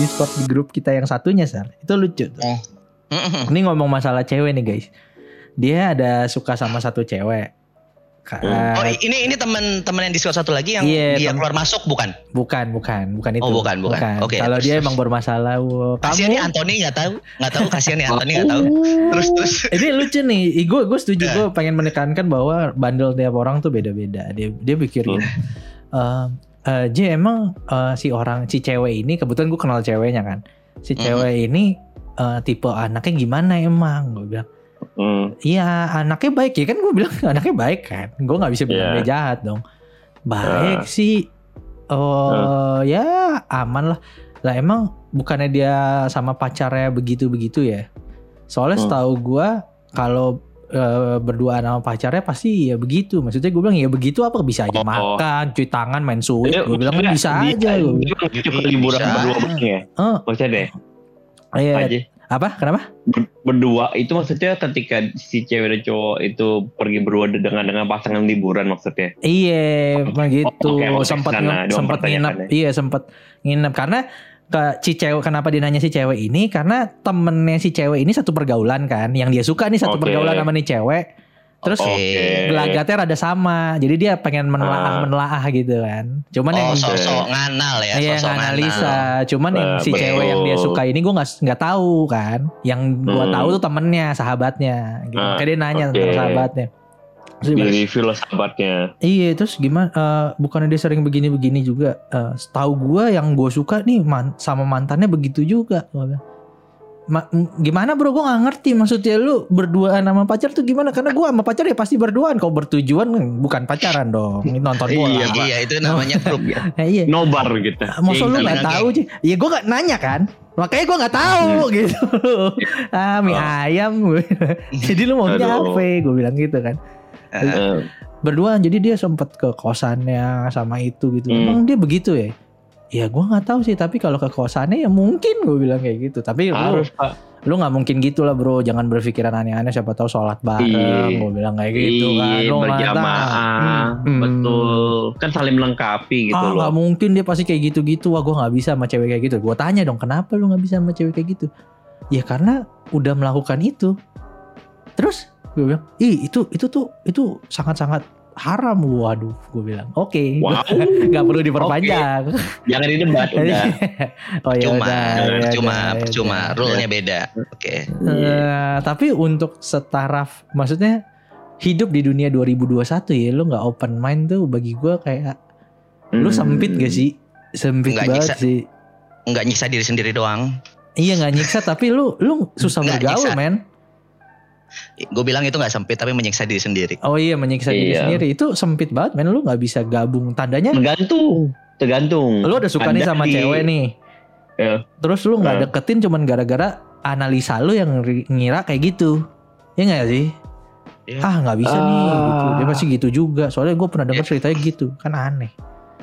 Discord di grup kita yang satunya Sar. Itu lucu tuh. Mm-mm. Ini ngomong masalah cewek nih guys. Dia ada suka sama satu cewek. Ka- Oh ini ini teman-teman yang Discord satu lagi yang Iya, dia temen- keluar masuk bukan? bukan, bukan, bukan itu. Oh, bukan, bukan. Oke, Kalau terus, dia terus. emang bermasalah. Wow. Kasihan nih Anthony nggak tahu, nggak tahu kasihan nih Anthony nggak tahu. Terus terus. ini lucu nih. Gue gue setuju Ya. gue pengen menekankan bahwa bandel tiap orang tuh beda-beda. Dia dia pikir Hmm. Eh, eh, J emang eh, si orang si cewek ini kebetulan gue kenal ceweknya kan. Si Mhm. cewek ini eh, tipe anaknya gimana emang? Gue bilang Hmm. Iya anaknya baik ya kan gue bilang anaknya baik kan. Gue nggak bisa bilang Iya. dia jahat dong. Baik sih. Oh ya aman lah. Lah emang bukannya dia sama pacarnya begitu-begitu ya? Soalnya Hmm. setahu gue kalau eh, berduaan sama pacarnya pasti ya begitu. Maksudnya gue bilang ya begitu apa bisa aja Oh. makan, cuci tangan, main suit. Gue bilang kan dia- bisa dia- aja. Dia lucu ke liburan berdua maksudnya. Oh, Maksudnya deh. iya. Aja. Apa? Kenapa? Ber- berdua itu maksudnya ketika si cewek dan cowok itu pergi berdua dengan dengan pasangan liburan maksudnya. Iya, begitu. oke, oke, sempat sempat nginep. Iya, sempat nginep karena ke si cewek kenapa dia nanya si cewek ini karena temennya si cewek ini satu pergaulan kan, yang dia suka nih satu Oke. pergaulan sama nih cewek. Terus Oke. gelagatnya rada sama. Jadi dia pengen menelaah Ah. menelaah gitu kan. Cuman yang Oh sosok nganal ya, Iya sosok analisa, cuman yang Nah, si betul. cewek yang dia suka ini gue nggak nggak tahu kan. Yang gue Hmm. tahu tuh temennya, sahabatnya. Gitu. Ah, Makanya dia nanya oke. tentang sahabatnya. Terus dia Di review lah sahabatnya. Iya terus gimana? eh, bukannya dia sering begini-begini juga? Eh, setahu gue yang gue suka nih man- sama mantannya begitu juga. Ma- gimana bro? Gue nggak ngerti maksudnya lu berduaan sama pacar tuh gimana? Karena gue sama pacar ya pasti berduaan. Kalau bertujuan hmm, bukan pacaran dong. Ini nonton bola. Iya, Iya, itu namanya grup. Ya, iya. Nobar gitu. Masa lu Iya, nggak iya. tahu sih? Iya gue nggak nanya kan. Makanya gue nggak tahu gitu. ah mie Oh. ayam. Jadi lu maunya Aduh. apa? Gue bilang gitu kan. Berduaan. Jadi dia sempet ke kosannya sama itu gitu. Hmm. emang dia begitu ya? Ya gue nggak tahu sih. Tapi kalau ke kosannya ya mungkin gue bilang kayak gitu. Tapi lu harus pak. lu nggak mungkin gitu lah bro. Jangan berpikiran aneh-aneh. Siapa tahu sholat bareng. Iya. gue bilang kayak gitu kan. Iya, lu nggak tahu. berjamaah, Hmm. betul. Kan saling melengkapi gitu ah loh. nggak mungkin dia pasti kayak gitu-gitu. Wah gue nggak bisa sama cewek kayak gitu. Gue tanya dong kenapa lu nggak bisa sama cewek kayak gitu? Ya karena udah melakukan itu. Terus gue bilang ih itu itu tuh itu sangat-sangat haram waduh gue bilang oke Wow. nggak perlu diperpanjang Jangan didebat udah. oh ya Cuma, udah, ya cuma, udah, ya cuma, udah. rule-nya beda. Oke. Eh, tapi untuk setaraf maksudnya hidup di dunia 2021 ya lu nggak open mind tuh bagi gue kayak lu Hmm. sempit gak sih sempit Nggak banget nyiksa. sih Nggak nyiksa diri sendiri doang. iya nggak nyiksa tapi lu lu susah Nggak bergaul nyiksa. men Gue bilang itu nggak sempit tapi menyiksa diri sendiri. oh iya menyiksa diri Iya. sendiri itu sempit banget men lu nggak bisa gabung tandanya Tergantung. Tergantung. lu udah suka nih Anda sama di- cewek nih Ya. terus lu nggak Ya. deketin cuman gara-gara analisa lu yang ngira kayak gitu ya nggak sih Iya. ah nggak bisa nih Ah. gitu dia pasti gitu juga soalnya gue pernah dengar ceritanya gitu kan aneh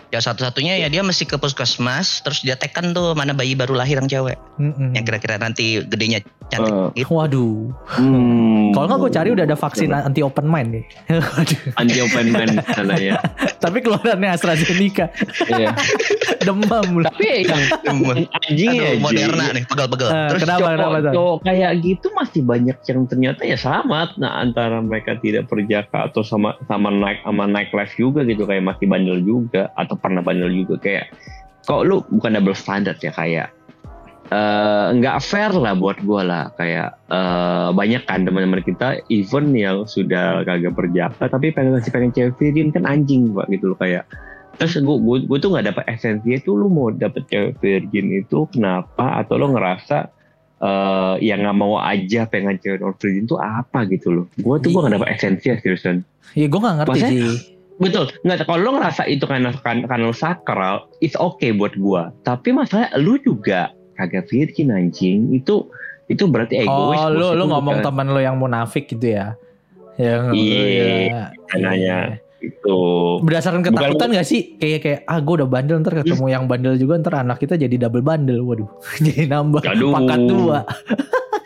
Ya satu-satunya ya dia mesti ke puskesmas terus dia tekan tuh mana bayi baru lahir yang cewek Mm-mm. yang kira-kira nanti gedenya cantik Eh. gitu. waduh Hmm. kalau nggak gue cari udah ada vaksin anti open mind nih Waduh. anti open mind ya. tapi keluarannya AstraZeneca Iya. Demam lah Tapi yang anjing ya. Moderna nih, pegel-pegel. Eh, Terus kenapa kenapa cowok, tuh? cowok kayak gitu masih banyak yang ternyata ya selamat nah antara mereka tidak perjaka atau sama sama naik sama naik live juga gitu kayak masih bandel juga atau pernah bandel juga kayak kok lu bukan double standard ya kayak eh, nggak fair lah buat gua lah kayak eh, banyak kan teman-teman kita even yang sudah kagak perjaka tapi pengen masih pengen cewek kan anjing pak gitu loh kayak terus gue gue, gue tuh nggak dapet esensinya tuh lu mau dapet cewek virgin itu kenapa? Atau lu ngerasa eh yang nggak mau aja pengen cewek non virgin tuh apa gitu loh? Gue tuh gue nggak dapet esensi ya seriusan ya gue nggak ngerti Maksudnya- sih. betul. Nggak kalau lu ngerasa itu karena kan karena lu sakral it's okay buat gue tapi masalah lu juga kagak virgin anjing. Itu itu berarti egois oh lu lu Itu ngomong bukan- teman lu yang munafik gitu ya? Yang Iya, iya. Nanya. itu berdasarkan Bukan- ketakutan gak sih kayak kayak ah gue udah bandel ntar ketemu yang bandel juga ntar anak kita jadi double bandel waduh jadi nambah Aduh. pangkat dua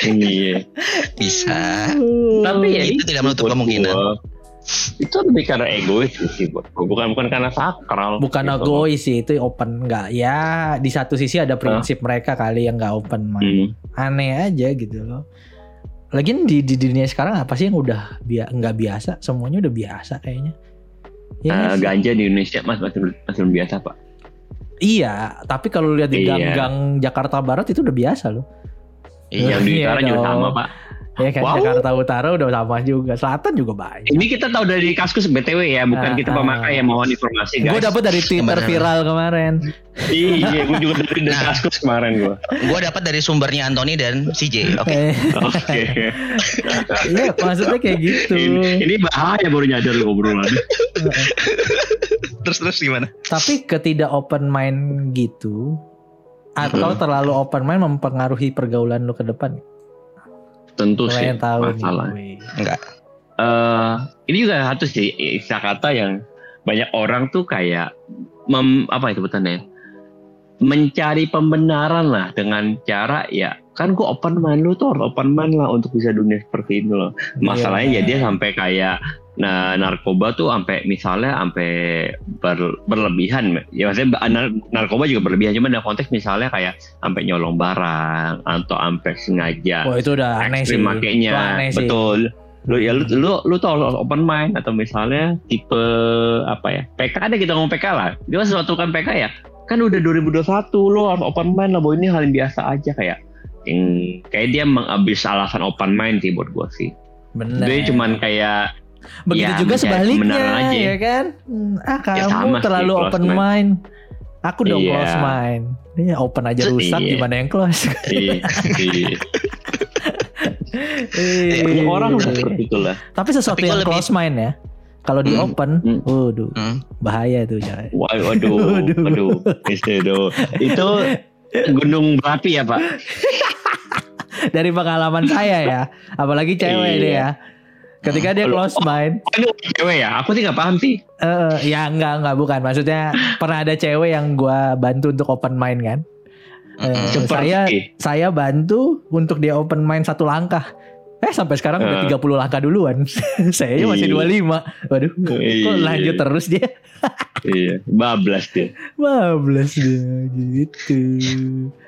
iya bisa. tapi ya Itu tidak menutup kemungkinan. gua, itu lebih karena egois sih buat gua. bukan bukan karena sakral Bukan gitu. egois sih itu open nggak ya di satu sisi ada prinsip mereka kali yang nggak open mind. Hmm. Aneh aja gitu loh. Lagian di, di dunia sekarang apa sih yang udah bia nggak biasa? Semuanya udah biasa kayaknya. Ya Eh, sih? ganja di Indonesia mas masih masih belum biasa pak Iya, tapi kalau lihat di Iya. gang-gang Jakarta Barat itu udah biasa loh. yang di Iya utara juga dong. sama pak Ya kan Wow. Jakarta Utara udah sama juga, Selatan juga banyak. ini kita tahu dari kaskus btw ya bukan Ah, kita ah. pemakai yang mohon informasi Gue guys dapet dari Twitter Bener. viral kemarin. iya gue juga dari dari Nah. kaskus kemarin gue Gue dapat dari sumbernya Anthony dan CJ. Oke. Eh, oke Iya, maksudnya kayak gitu. ini, ini bahaya baru nyadar lo obrolan terus terus gimana? Tapi ketidak open mind gitu atau Hmm. terlalu open mind mempengaruhi pergaulan lu ke depan. Tentu Lu sih tahu nih. masalah wih. Enggak. eh ini juga satu sih istilah kata yang banyak orang tuh kayak mem, apa itu betulnya mencari pembenaran lah dengan cara ya kan gue open mind lu tuh harus open mind lah untuk bisa dunia seperti itu loh masalahnya Iya. ya dia sampai kayak nah narkoba tuh sampai misalnya sampai ber- berlebihan. Ya maksudnya nar- narkoba juga berlebihan. Cuma dalam konteks misalnya kayak sampai nyolong barang atau sampai sengaja Wah itu udah aneh sih. makainya. Itu aneh sih. betul. Lu ya lu lu lu harus open mind atau misalnya tipe apa ya PK ada kita ngomong PK lah. Dia kan sesuatu kan PK ya? Kan udah 2021 lu harus open mind lah. Bahwa ini hal yang biasa aja kayak yang kayak dia mengabis alasan open mind sih buat gua sih. Bener. dia cuman kayak Begitu ya, juga mencari sebaliknya aja. ya kan? Hmm, Ah kamu sama sih, terlalu close open mind. mind. Aku dong Iya. close mind. Ini open aja rusak Iya. gimana yang close? iya, iya. Eh, banyak orang seperti itulah Tapi sesuatu Tapi yang lebih- close mind ya. Kalau di Hmm. open, Hmm. waduh, Hmm. bahaya tuh coy. Wah, waduh Waduh. waduh itu itu gunung berapi ya pak Dari pengalaman saya ya, apalagi cewek Iya. deh ya. Ketika dia close mind, Oh, ini cewek ya aku sih nggak paham sih eh ya enggak enggak bukan. Maksudnya pernah ada cewek yang gua bantu untuk open mind kan. Seperti saya saya bantu untuk dia open mind satu langkah. Eh sampai sekarang udah Eh. 30 langkah duluan. saya masih Iya. 25. Waduh, kok Iya. lanjut terus dia? iya bablas dia Bablas dia gitu.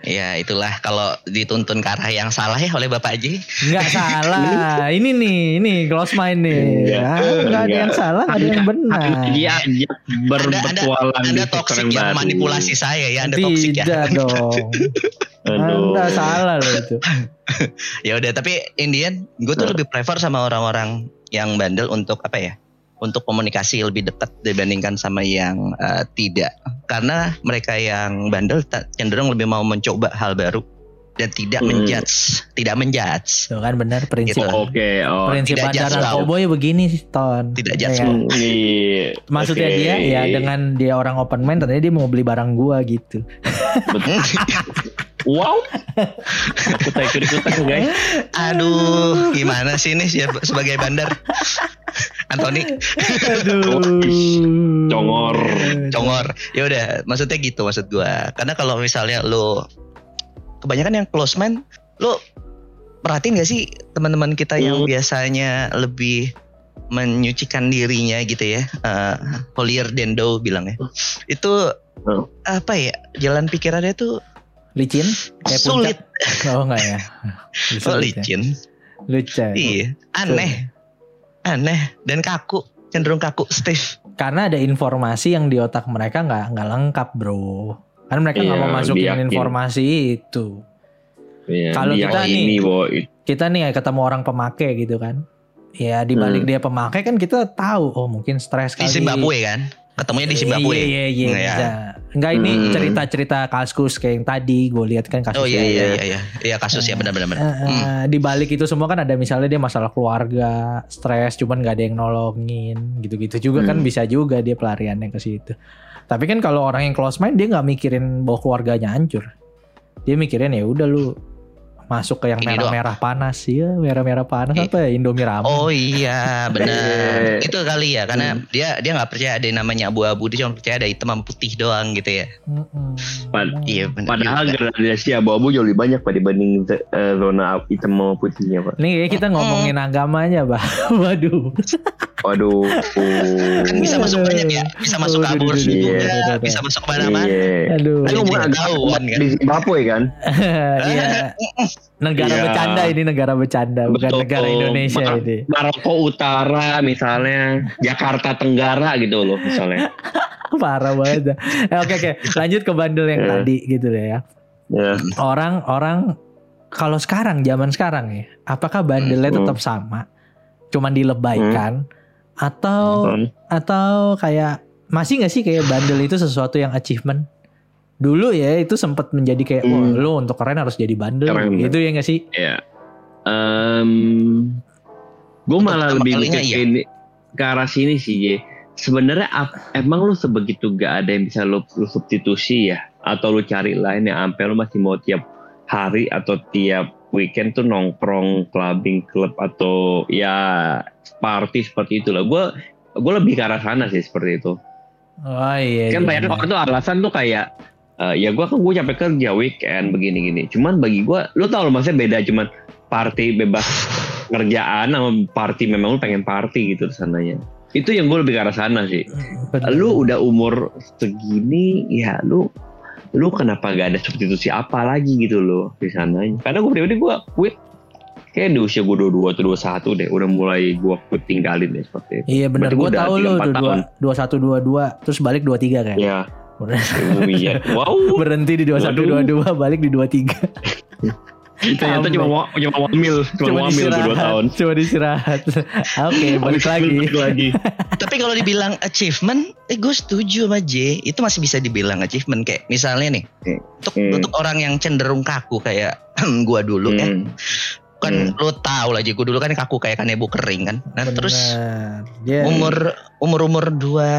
Ya itulah kalau dituntun ke arah yang salah ya oleh Bapak Haji. Enggak salah. ini nih, ini close mind nih. Enggak. Ah, Enggak ada yang Enggak. salah, ada yang benar. dia aja berpetualang Anda di sektor toksik yang manipulasi saya ya, Anda toksik ya. Tidak dong. Aduh. Anda salah loh itu. Ya udah, tapi Indian, gue tuh Nah. lebih prefer sama orang-orang yang bandel untuk apa ya? Untuk komunikasi lebih dekat dibandingkan sama yang eh, tidak. Karena mereka yang bandel cenderung lebih mau mencoba hal baru dan tidak Hmm. menjudge, tidak menjudge, Tuh kan benar prinsip. Gitu. Oke, oh. prinsip tidak ya begini sih, Ton. Tidak Ya judge kan? Hmm, iya. Maksudnya Oke. dia ya dengan dia orang open mind ternyata dia mau beli barang gua gitu. Wow. Aku tak ikut ikutan guys. Aduh, gimana sih ini sebagai bandar? Anthony Aduh. Congor. congor. Ya udah, maksudnya gitu maksud gua. Karena kalau misalnya lo kebanyakan yang close man, lo perhatiin gak sih teman-teman kita yang Hmm. biasanya lebih menyucikan dirinya gitu ya, eh, holier than thou bilangnya. Itu Hmm. apa ya? Jalan pikirannya tuh Licin? Kayak sulit, puncak? Oh enggak ya. Sulit ya. licin. Lucin. Iya, aneh, aneh dan kaku, cenderung kaku, stiff. Karena ada informasi yang di otak mereka nggak nggak lengkap bro. Kan mereka nggak Iya, mau masukin informasi itu. Iya, Kalau kita nih- ini, boy. Kita nih ketemu orang pemakai gitu kan. Ya di balik Hmm. dia pemakai kan kita tahu oh mungkin stres Di kali. Zimbabwe kan? Ketemunya di Zimbabwe. Iya iya iya. Iya. bisa. Enggak ini Hmm. cerita-cerita kaskus kayak yang tadi gue lihat kan kasus Oh iya iya iya iya. Iya kasus ya benar-benar. benar. Eh, eh, di balik itu semua kan ada misalnya dia masalah keluarga, stres, cuman nggak ada yang nolongin, gitu-gitu juga kan Hmm. bisa juga dia pelariannya ke situ. Tapi kan kalau orang yang close mind dia nggak mikirin bahwa keluarganya hancur, dia mikirin ya udah lu masuk ke yang Ini merah-merah panas ya, merah-merah panas Eh. apa ya Indomie ramen. Oh iya benar. Iya. Itu kali ya karena dia dia nggak percaya ada yang namanya abu-abu dia cuma percaya ada hitam sama putih doang gitu ya. Mm-mm. Pad- Iya benar. Padahal juga. gradasi abu-abu jauh lebih banyak pak dibanding eh, zona hitam sama putihnya pak. Nih kita ngomongin agamanya, bah. Waduh. Waduh. Kan bisa masuk banyak ya, bisa masuk Aduh, kabur aduh, aduh, juga, bisa masuk ke mana-mana. Iya. Aduh. Ini agak ketahuan, kan? di Zimbabwe kan? Iya. Negara Iya. bercanda ini negara bercanda, bukan Betul. negara Indonesia Mar- ini. Maroko Utara misalnya, Jakarta Tenggara gitu loh misalnya. Parah banget. Eh, Oke oke, lanjut ke bandel yang Eh. tadi gitu deh ya. Ya. Orang-orang kalau sekarang zaman sekarang ya, apakah bandelnya Hmm. tetap sama? Cuman dilebaikan atau Hmm. atau kayak masih nggak sih kayak bandel itu sesuatu yang achievement? Dulu ya itu sempat menjadi kayak wah Hmm. lu untuk keren harus jadi bandel. Keren. Itu ya nggak sih? Ya. Em, gue malah lebih mikir iya. ke, ini- ke arah sini sih. Sebenarnya ap- emang lu sebegitu gak ada yang bisa lu, lu substitusi ya? Atau lu cari lain yang sampai lu masih mau tiap hari atau tiap weekend tuh nongkrong, clubbing, klub atau ya party seperti itu lah. Gue gue lebih ke arah sana sih seperti itu. Oh iya. kan iya. banyak orang tuh alasan tuh kayak eh, ya gue kan gue capek kerja weekend begini-gini. Cuman bagi gue, lu tau loh maksudnya beda cuman party bebas kerjaan sama party memang lu pengen party gitu sananya. Itu yang gue lebih ke arah sana sih. Bener. Lu udah umur segini ya lu lu kenapa gak ada substitusi apa lagi gitu loh di sananya. Karena gue pribadi gue quit kayak di usia gue 22 atau 21 deh udah mulai gue quit tinggalin deh seperti itu. Iya benar Berarti gue lu dua satu dua dua terus balik dua tiga kan. Ya, oh iya. Wow. Berhenti di dua satu dua dua balik di dua tiga. Ternyata cuma wa- cuma wamil, cuma, wamil gue 2 tahun. Cuma disirahat. Oke balik lagi. Balik lagi. Tapi kalau dibilang achievement, eh gue setuju sama J. Itu masih bisa dibilang achievement kayak misalnya nih, untuk Hmm. untuk orang yang cenderung kaku kayak gue dulu ya, Hmm. kan lo tau lah J. Gue dulu kan kaku kayak kanebo kering kan. Nah terus Benar. Dia umur umur umur dua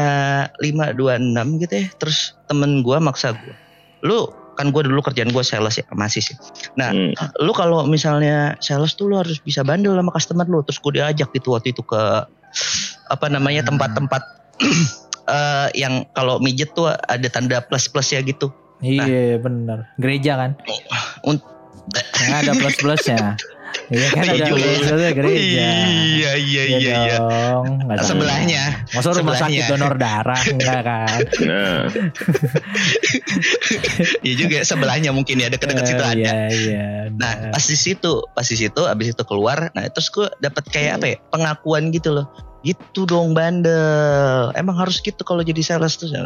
lima dua enam gitu ya, terus temen gue maksa gue, lu kan gue dulu kerjaan gue sales ya masih sih. Nah Hmm. lu kalau misalnya sales tuh lu harus bisa bandel sama customer lu terus gue diajak gitu waktu itu ke apa namanya tempat-tempat eh, yang kalau mijet tuh ada tanda plus plus ya gitu Iya benar. Gereja kan. Yang ada plus plusnya. Iya kan ada Iya. plus plusnya gereja. iya iya iya iya dong. Nggak tahu. sebelahnya Masa rumah sakit donor darah enggak kan? Nah, iya juga sebelahnya mungkin ya deket-deket situ Eh, ada Iya iya. Nah pas di situ, pas di situ, abis itu keluar, nah terus gue dapat kayak apa ya pengakuan gitu loh, gitu dong bandel, emang harus gitu kalau jadi sales tuh. Iya.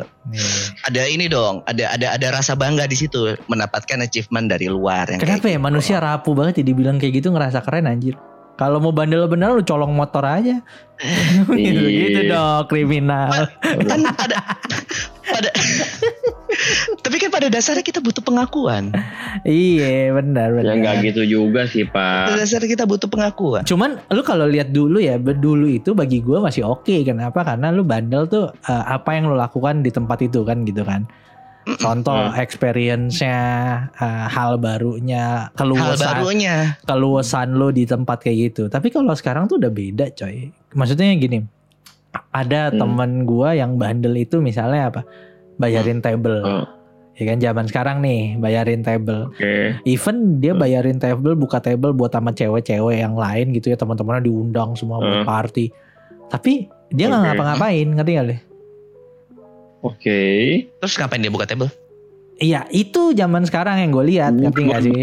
Ada ini dong, ada ada ada rasa bangga di situ, mendapatkan achievement dari luar yang Kenapa ya gitu. manusia rapuh banget ya dibilang kayak gitu ngerasa keren anjir. Kalau mau bandel bener lu colong motor aja. gitu, gitu dong kriminal. kan pada pada tapi kan pada dasarnya kita butuh pengakuan. iya benar ya benar. nggak gitu juga sih Pada Pak. dasarnya kita butuh pengakuan. Cuman lu kalau lihat dulu ya, dulu itu bagi gue masih oke. Kenapa? Karena lu bandel tuh eh, apa yang lu lakukan di tempat itu kan gitu kan. Contoh Hmm. experience-nya, eh, hal barunya, Hal keluasan, barunya. keluasan lu di tempat kayak gitu. Tapi kalau sekarang tuh udah beda coy. Maksudnya gini, ada Hmm. temen gua yang bandel itu misalnya apa? Bayarin table. Oh. Ya kan zaman sekarang nih bayarin table. Oke. Even dia Hmm. bayarin table, buka table buat sama cewek-cewek yang lain gitu ya teman-temannya diundang semua buat Hmm. party. Tapi dia nggak Oke. ngapa-ngapain, ngerti gak deh? Oke. Terus ngapain dia buka table? Iya itu zaman sekarang yang gue lihat, ngerti gak sih?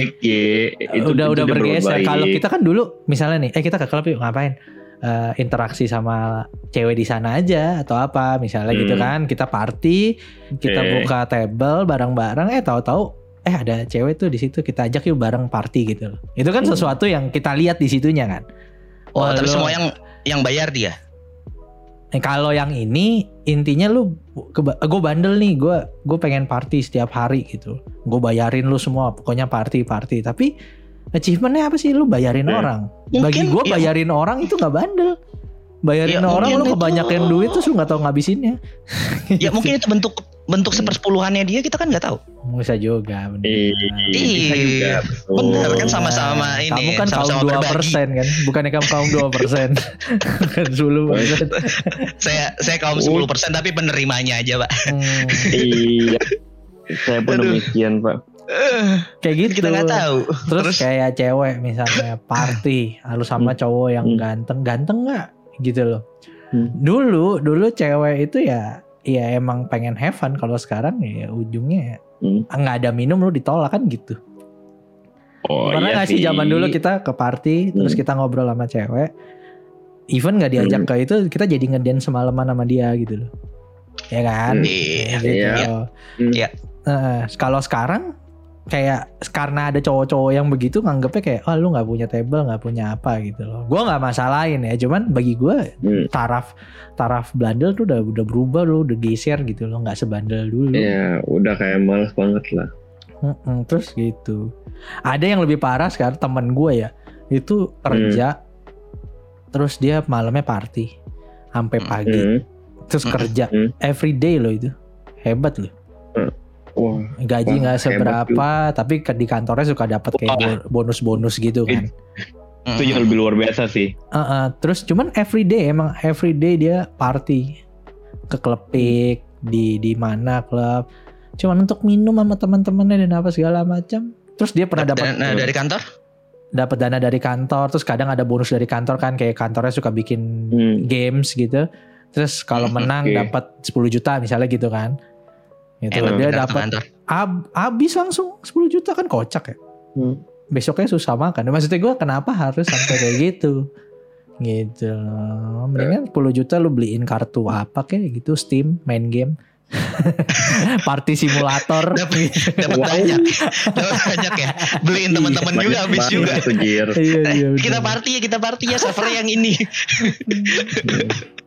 Itu- udah udah bergeser. Kalau kita kan dulu misalnya nih, eh kita ke klub yuk ngapain? Eh, interaksi sama cewek di sana aja atau apa misalnya gitu Hmm. kan kita party kita Oke. buka table bareng-bareng eh tahu-tahu eh ada cewek tuh di situ kita ajak yuk bareng party gitu loh itu kan Hmm. sesuatu yang kita lihat di situnya kan Oh, Wah, tapi lu- semua yang yang bayar dia. Eh, kalau yang ini intinya lu gue bandel nih gue gue pengen party setiap hari gitu gue bayarin lu semua pokoknya party party tapi achievementnya apa sih lu bayarin Ya. orang bagi Mungkin, gue ya, bayarin orang itu nggak bandel bayarin Ya, orang lu itu- kebanyakan duit terus lu nggak tahu ngabisinnya Ya mungkin itu bentuk bentuk sepersepuluhannya dia kita kan nggak tau. bisa juga bener. Iya, bisa juga. betul. Bener kan sama-sama ini. kamu kan kaum sama-sama dua berbagi. persen kan bukannya kamu kaum dua persen kan sepuluh persen Saya saya kaum 10% tapi penerimanya aja, Pak. Hmm, Iya. Saya pun Aduh. demikian, Pak. Kayak gitu Kita nggak tahu. Terus, kayak cewek misalnya party harus sama Hmm. cowok yang Hmm. ganteng, ganteng nggak gitu loh. Hmm. Dulu dulu cewek itu ya ya emang pengen have fun kalau sekarang ya ujungnya ya, Hmm. nggak ada minum lu ditolak kan gitu. Oh, Pernah iya nggak sih zaman dulu kita ke party terus Hmm. kita ngobrol sama cewek, even nggak diajak Hmm. ke itu kita jadi ngedance semalaman sama dia gitu loh, ya kan? Hmm. Iya. Gitu. Iya. Hmm. Iya. Eh, kalau sekarang kayak karena ada cowok-cowok yang begitu nganggepnya kayak oh lu nggak punya table nggak punya apa gitu loh. Gua nggak masalahin ya, cuman bagi gua Hmm. taraf taraf bandel tuh udah udah berubah loh, udah geser gitu loh, nggak sebandel dulu. Ya udah kayak males banget lah. Mm-mm, terus gitu. Ada yang lebih parah sekarang temen gue ya, itu kerja, terus dia malamnya party sampai pagi, Hmm. terus Hmm. kerja Hmm. every day loh itu, hebat loh. Wah. Gaji nggak seberapa, tapi ke- di kantornya suka dapat kayak bonus-bonus gitu kan. Itu yang lebih luar biasa sih. Uh-uh, terus cuman every day emang every day dia party ke klub pik di di mana klub, cuman untuk minum sama teman-temannya dan apa segala macam. Terus dia pernah dapat Dana dari kantor? dapat dana dari kantor terus kadang ada bonus dari kantor kan kayak kantornya suka bikin Hmm. games gitu terus kalau Hmm, menang oke. dapat 10 juta misalnya gitu kan itu Enak dia dapat ab- habis langsung 10 juta kan kocak ya? Hmm. besoknya susah makan. Maksudnya gue kenapa harus sampai kayak gitu? Gitu. Mendingan 10 juta lu beliin kartu apa kayak gitu Steam main game. Party simulator. Dapat Wow. banyak. Dapat banyak ya. Beliin teman-teman juga habis juga. iya, iya, Eh, kita party ya, kita party ya server yang ini.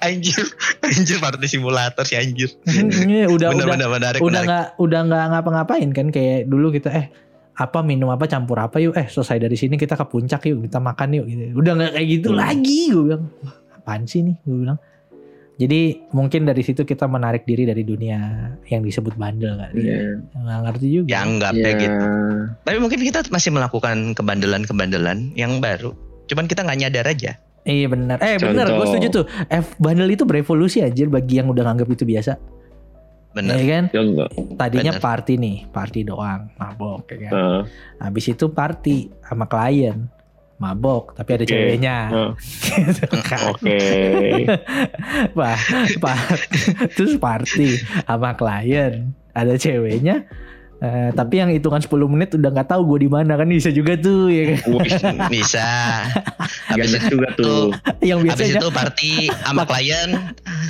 anjir, anjir party simulator sih anjir. Iya, udah bener udah bener menarik udah nggak udah nggak ngapa-ngapain kan kayak dulu kita eh apa minum apa campur apa yuk eh selesai dari sini kita ke puncak yuk kita makan yuk gitu udah nggak kayak gitu Hmm. lagi gue bilang apaan sih nih gue bilang jadi mungkin dari situ kita menarik diri dari dunia yang disebut bandel kali ya Iya. nggak ngerti juga Ya anggap Ya. deh gitu. Tapi mungkin kita masih melakukan kebandelan-kebandelan yang baru. Cuman kita nggak nyadar aja. Iya benar eh benar gue setuju tuh eh bandel itu berevolusi anjir bagi yang udah nganggap itu biasa Bener. ya kan Ya enggak. tadinya Bener. party nih party doang mabok ya kan Nah, Habis itu party sama klien mabok tapi ada Oke. ceweknya gitu kan. Oke. Pak, pak, terus party sama klien ada ceweknya eh, tapi yang hitungan 10 menit udah nggak tahu gue di mana kan bisa juga tuh ya kan Bisa. Habis itu, juga tuh. yang habis biasanya itu party sama klien,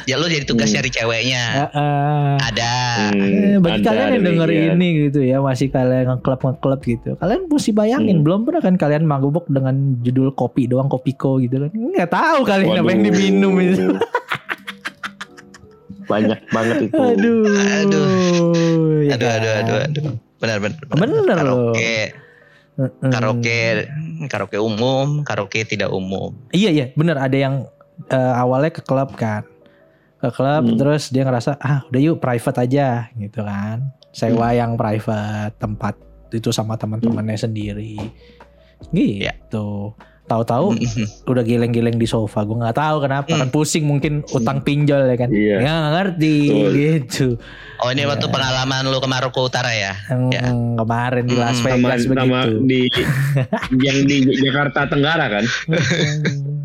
ya lu jadi tugas Hmm. nyari ceweknya. eh, Ada. Hmm, eh, bagi ada kalian yang denger demikian. ini gitu ya masih kalian ngeklub ngeklub gitu kalian mesti bayangin Hmm. belum pernah kan kalian mabuk dengan judul kopi doang kopiko gitu kan nggak tahu kalian apa yang Waduh. diminum itu Banyak banget itu. Aduh. Aduh. ya Aduh, aduh, kan? aduh, aduh. Benar, benar. Bener loh. Karaoke, Mm-mm. karaoke, karaoke umum, karaoke tidak umum. Iya iya bener ada yang eh, awalnya ke klub kan. Ke klub Hmm. terus dia ngerasa ah udah yuk private aja gitu kan. Sewa yang private tempat itu sama teman-temannya sendiri. Gitu. Tahu-tahu udah geleng-geleng di sofa. Gue nggak tahu kenapa kan pusing mungkin utang pinjol ya kan. Iya. Ya nggak ngerti Betul. gitu. Oh ini Iya. waktu pengalaman lu ke Maroko Utara ya? Ya. Hmm, Kemarin di Las Hmm, Sama, Vegas sama begitu. di yang di Jakarta Tenggara kan.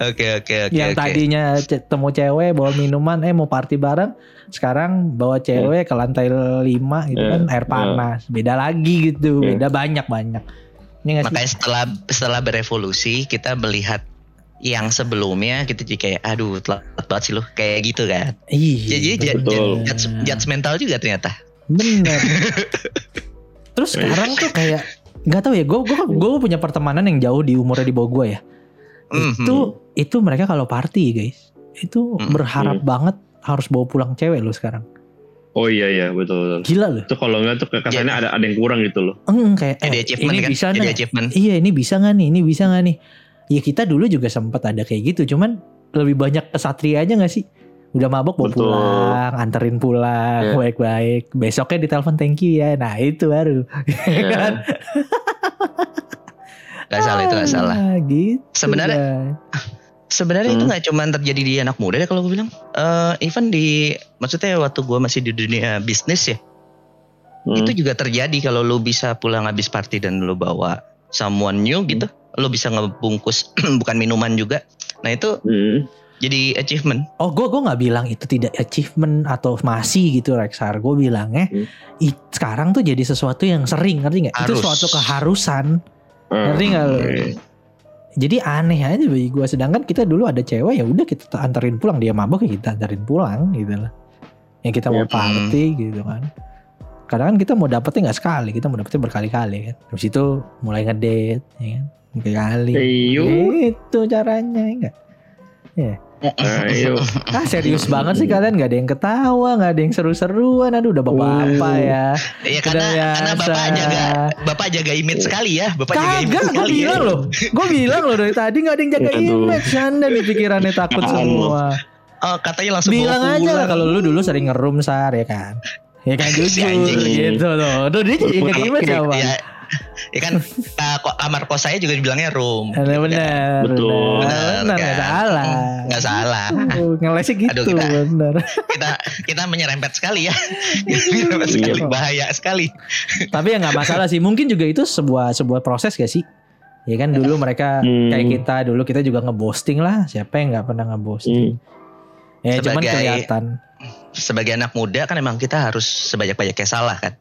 Oke oke oke. yang oke. tadinya ce- temu cewek bawa minuman eh mau party bareng sekarang bawa cewek ke lantai 5 gitu Eh, kan air panas beda lagi gitu Eh. beda banyak banyak ini sih Makanya setelah setelah berevolusi kita melihat yang sebelumnya kita jadi kayak aduh telat banget sih lu kayak gitu kan. Iya, Jadi jadi betul. judgmental juga ternyata. bener terus sekarang tuh kayak nggak tahu ya gue gue gue punya pertemanan yang jauh di umurnya di bawah gue ya Mhm. itu itu mereka kalau party guys itu Hmm. berharap banget harus bawa pulang cewek lo sekarang Oh iya iya betul betul. gila loh Itu kalau enggak tuh kesannya ada ada yang kurang gitu loh. Eng, kayak Jadi eh, achievement ini kan? bisa Jadi nggak achievement. Iya ini bisa nggak nih? Ini bisa nggak nih? Ya kita dulu juga sempat ada kayak gitu, cuman lebih banyak kesatria aja nggak sih? Udah mabok bawa Betul. pulang, anterin pulang, Iya. baik-baik. Besoknya ditelepon thank you ya. Nah itu baru. Iya. kan? Gak salah itu gak salah. Ah, gitu. Sebenarnya-. Sebenarnya itu Hmm. nggak cuma terjadi di anak muda ya kalau gue bilang. Eh even di maksudnya waktu gue masih di dunia bisnis ya, Hmm. itu juga terjadi kalau lu bisa pulang habis party dan lu bawa someone new gitu, lu bisa ngebungkus bukan minuman juga. Nah itu Hmm. jadi achievement. Oh, gue gue nggak bilang itu tidak achievement atau masih gitu Rexar. Gue bilangnya Hmm. i- sekarang tuh jadi sesuatu yang sering, ngerti nggak? Itu suatu keharusan. Ngerti nggak. Jadi aneh aja bagi gue. Sedangkan kita dulu ada cewek ya udah kita anterin pulang. Dia mabok ya kita anterin pulang gitu lah. Yang kita mau Yep. party gitu kan. Kadang kan kita mau dapetnya nggak sekali, kita mau dapetnya berkali-kali kan. Habis itu mulai ngedate, ya kan? Berkali. Ayo. Itu caranya ya enggak? Ayo. Ah serius banget sih kalian nggak ada yang ketawa, nggak ada yang seru-seruan. Aduh udah bapak-bapak Oh. ya. Iya karena karena bapak jaga bapak jaga image sekali ya, bapak jaga image Kagak, gue sekali. ya. bilang loh, gue bilang loh dari tadi nggak ada yang jaga image, anda nih pikirannya takut semua. Oh, katanya langsung Bilang aja lah kalau lu dulu sering ngerum sar ya kan. Ya kan jujur gitu loh. Tuh dia jadi jaga image apa? Ya, ya kan uh, kok kamar kos saya juga dibilangnya room. Bener bener. Betul. Bener, bener, nggak kan? salah. Nggak salah. Uh, ngelesnya gitu Aduh, kita- bener. Kita kita menyerempet sekali ya. menyerempet sekali Iya. bahaya sekali. Tapi ya nggak masalah sih. Mungkin juga itu sebuah sebuah proses gak sih? Ya kan dulu mereka Hmm. kayak kita dulu kita juga ngebosting lah. Siapa yang nggak pernah ngebosting? Hmm. Ya cuman Sebagai- kelihatan. Sebagai anak muda kan emang kita harus sebanyak-banyaknya salah kan.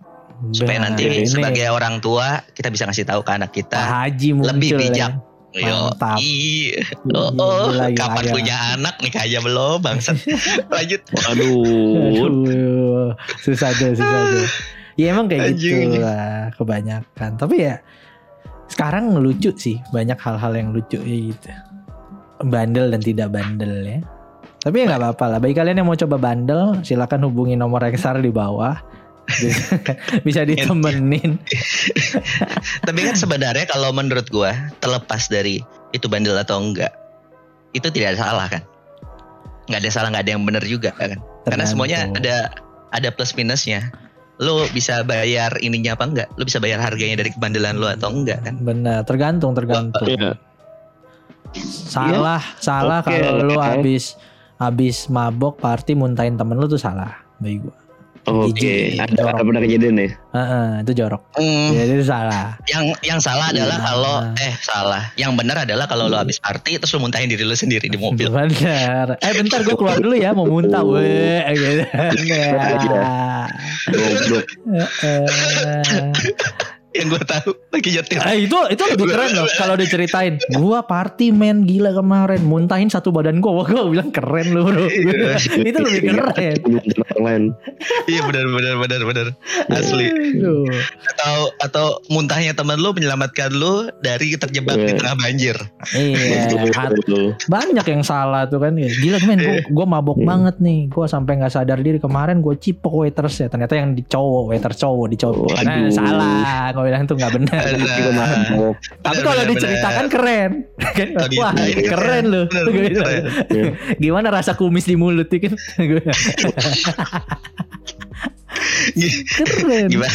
Supaya Benar. nanti Ini sebagai orang tua kita bisa ngasih tahu ke anak Pak kita Haji muncul lebih ya. bijak. Yo, Mantap. ih. oh, oh, Gila, kapan gila. punya anak nih aja belum bangsat. Lanjut. Waduh. Aduh, susah tuh, susah tuh. Ya emang kayak gitu lah kebanyakan. Tapi ya sekarang lucu sih, banyak hal-hal yang lucu ya gitu. Bandel dan tidak bandel ya. Tapi ya nggak apa-apa lah. Bagi kalian yang mau coba bandel, silakan hubungi nomor Rexar di bawah. Bisa ditemenin. Tapi kan sebenarnya kalau menurut gua terlepas dari itu bandel atau enggak, itu tidak ada salah kan? Nggak ada salah, nggak ada yang benar juga kan? Karena semuanya ada ada plus minusnya. Lo bisa bayar ininya apa enggak? Lo bisa bayar harganya dari kebandelan lo atau enggak kan? Benar, tergantung, tergantung. Iya. Salah, salah Oke, kalau lu oke. habis habis mabok party muntahin temen lu tuh salah bagi gua. Oke, Jijik, ada jorok. pernah kejadian ya? Heeh, itu jorok. Hmm, Jadi itu salah. yang yang salah adalah Iya. kalau eh salah. Yang benar adalah kalau lo habis party terus lo muntahin diri lo sendiri di mobil. Bener. Eh bentar gue keluar dulu ya mau muntah weh gitu. Ya. Goblok. Yang gue tahu lagi nyetir. eh, itu itu lebih keren loh kalau diceritain. Gua party men gila kemarin muntahin satu badan gua. Wah, gua bilang keren lu bro. itu lebih keren. Orang lain. Iya benar benar benar benar asli. Aduh. Atau atau muntahnya teman lo menyelamatkan lo dari terjebak di Iya. tengah banjir. Iya, banyak yang salah tuh kan gila men gue gue mabok banget nih gue sampai nggak sadar diri kemarin gue cipok waiters ya ternyata yang di cowok waiter cowok di cowok nah, salah gue bilang tuh nggak benar tapi Benar, kalau benar, diceritakan keren. Kan? Wah Ini keren loh. Benar. Iya. gimana rasa kumis di mulut ya kan? Keren. Gimana?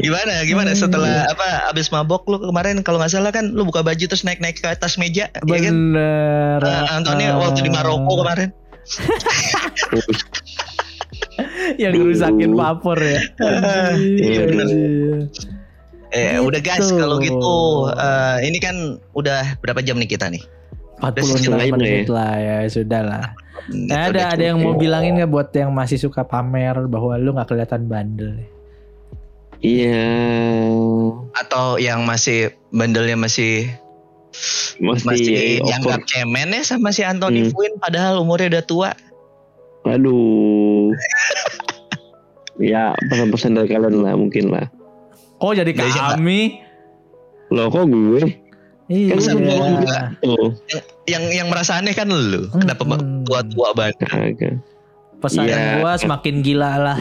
Gimana? Gimana setelah apa abis mabok lo kemarin? Kalau nggak salah kan lo buka baju terus naik naik ke atas meja ya kan? bener. Eh, Anthony waktu di Maroko kemarin. yang ngerusakin vapor ya. Iya, bener. Eh Gitu. udah guys kalau gitu eh, ini kan udah berapa jam nih kita nih? 48 setengah jam menit ya. lah ya sudah lah Nah, udah ada ada yang mau bilangin nggak buat yang masih suka pamer bahwa lu nggak kelihatan bandel? Iya. atau yang masih bandelnya masih Masih, masih dianggap cemen ya sama si Anthony Hmm. Fuin padahal umurnya udah tua. Aduh. ya pesan-pesan dari kalian lah mungkin lah. Kok jadi Dari siapa? kami? Loh kok gue? Iya. Kan sama lu juga. Oh, Yang yang merasa aneh kan lu. Kenapa Hmm. tua-tua banget? Pesan Iya. gua semakin gila lah.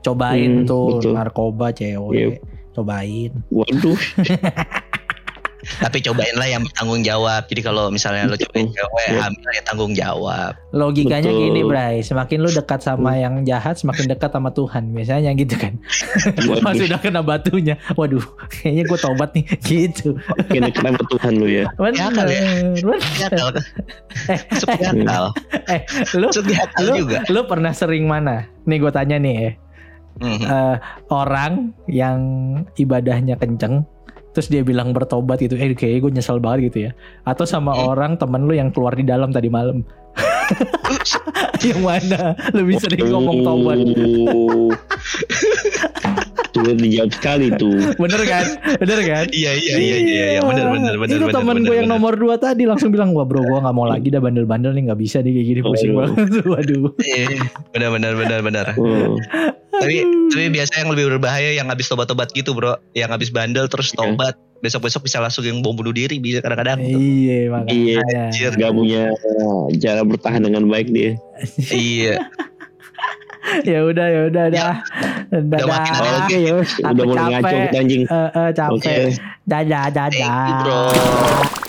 Cobain Hmm, tuh betul. narkoba cewek. Iya. Cobain. Waduh. Tapi cobain lah yang bertanggung jawab. Jadi kalau misalnya lu cobain cewek Iya. hamil ya tanggung jawab. Logikanya Betul. gini, Bray. Semakin lu dekat sama yang jahat, semakin dekat sama Tuhan. Biasanya gitu kan. Pas Waduh. udah kena batunya, waduh, kayaknya gue tobat nih, gitu. Kini keren Tuhan lu ya. Bener, kali ya. kan? Di akal. Eh, lu lu, juga. lu pernah sering mana? Nih gue tanya nih ya. Mhm. Eh, orang yang ibadahnya kenceng terus dia bilang bertobat gitu eh kayaknya gue nyesel banget gitu ya atau sama Hmm. orang temen lu yang keluar di dalam tadi malam yang mana lebih sering ngomong tobat Oh. Sulit dijawab sekali tuh. bener kan bener kan Iya iya iya iya iya benar benar benar itu benar. temen gue yang nomor dua tadi langsung bilang wah bro gue nggak mau lagi dah bandel-bandel nih nggak bisa nih kayak gini pusing Aduh. banget waduh Iya, benar benar benar benar. Hmm. Tapi tapi biasa yang lebih berbahaya yang habis tobat-tobat gitu, Bro. Yang habis bandel terus Iya. tobat, besok-besok bisa langsung yang bom bunuh diri bisa kadang-kadang. iya makanya Iya, Anjir. Gak punya cara bertahan dengan baik dia. iya. Ya udah ya udah dah Udah makin dadah ya, Aku udah mulai ngaco capek. anjing. Eh, eh, capek Oke. dadah dadah Thank you, Bro.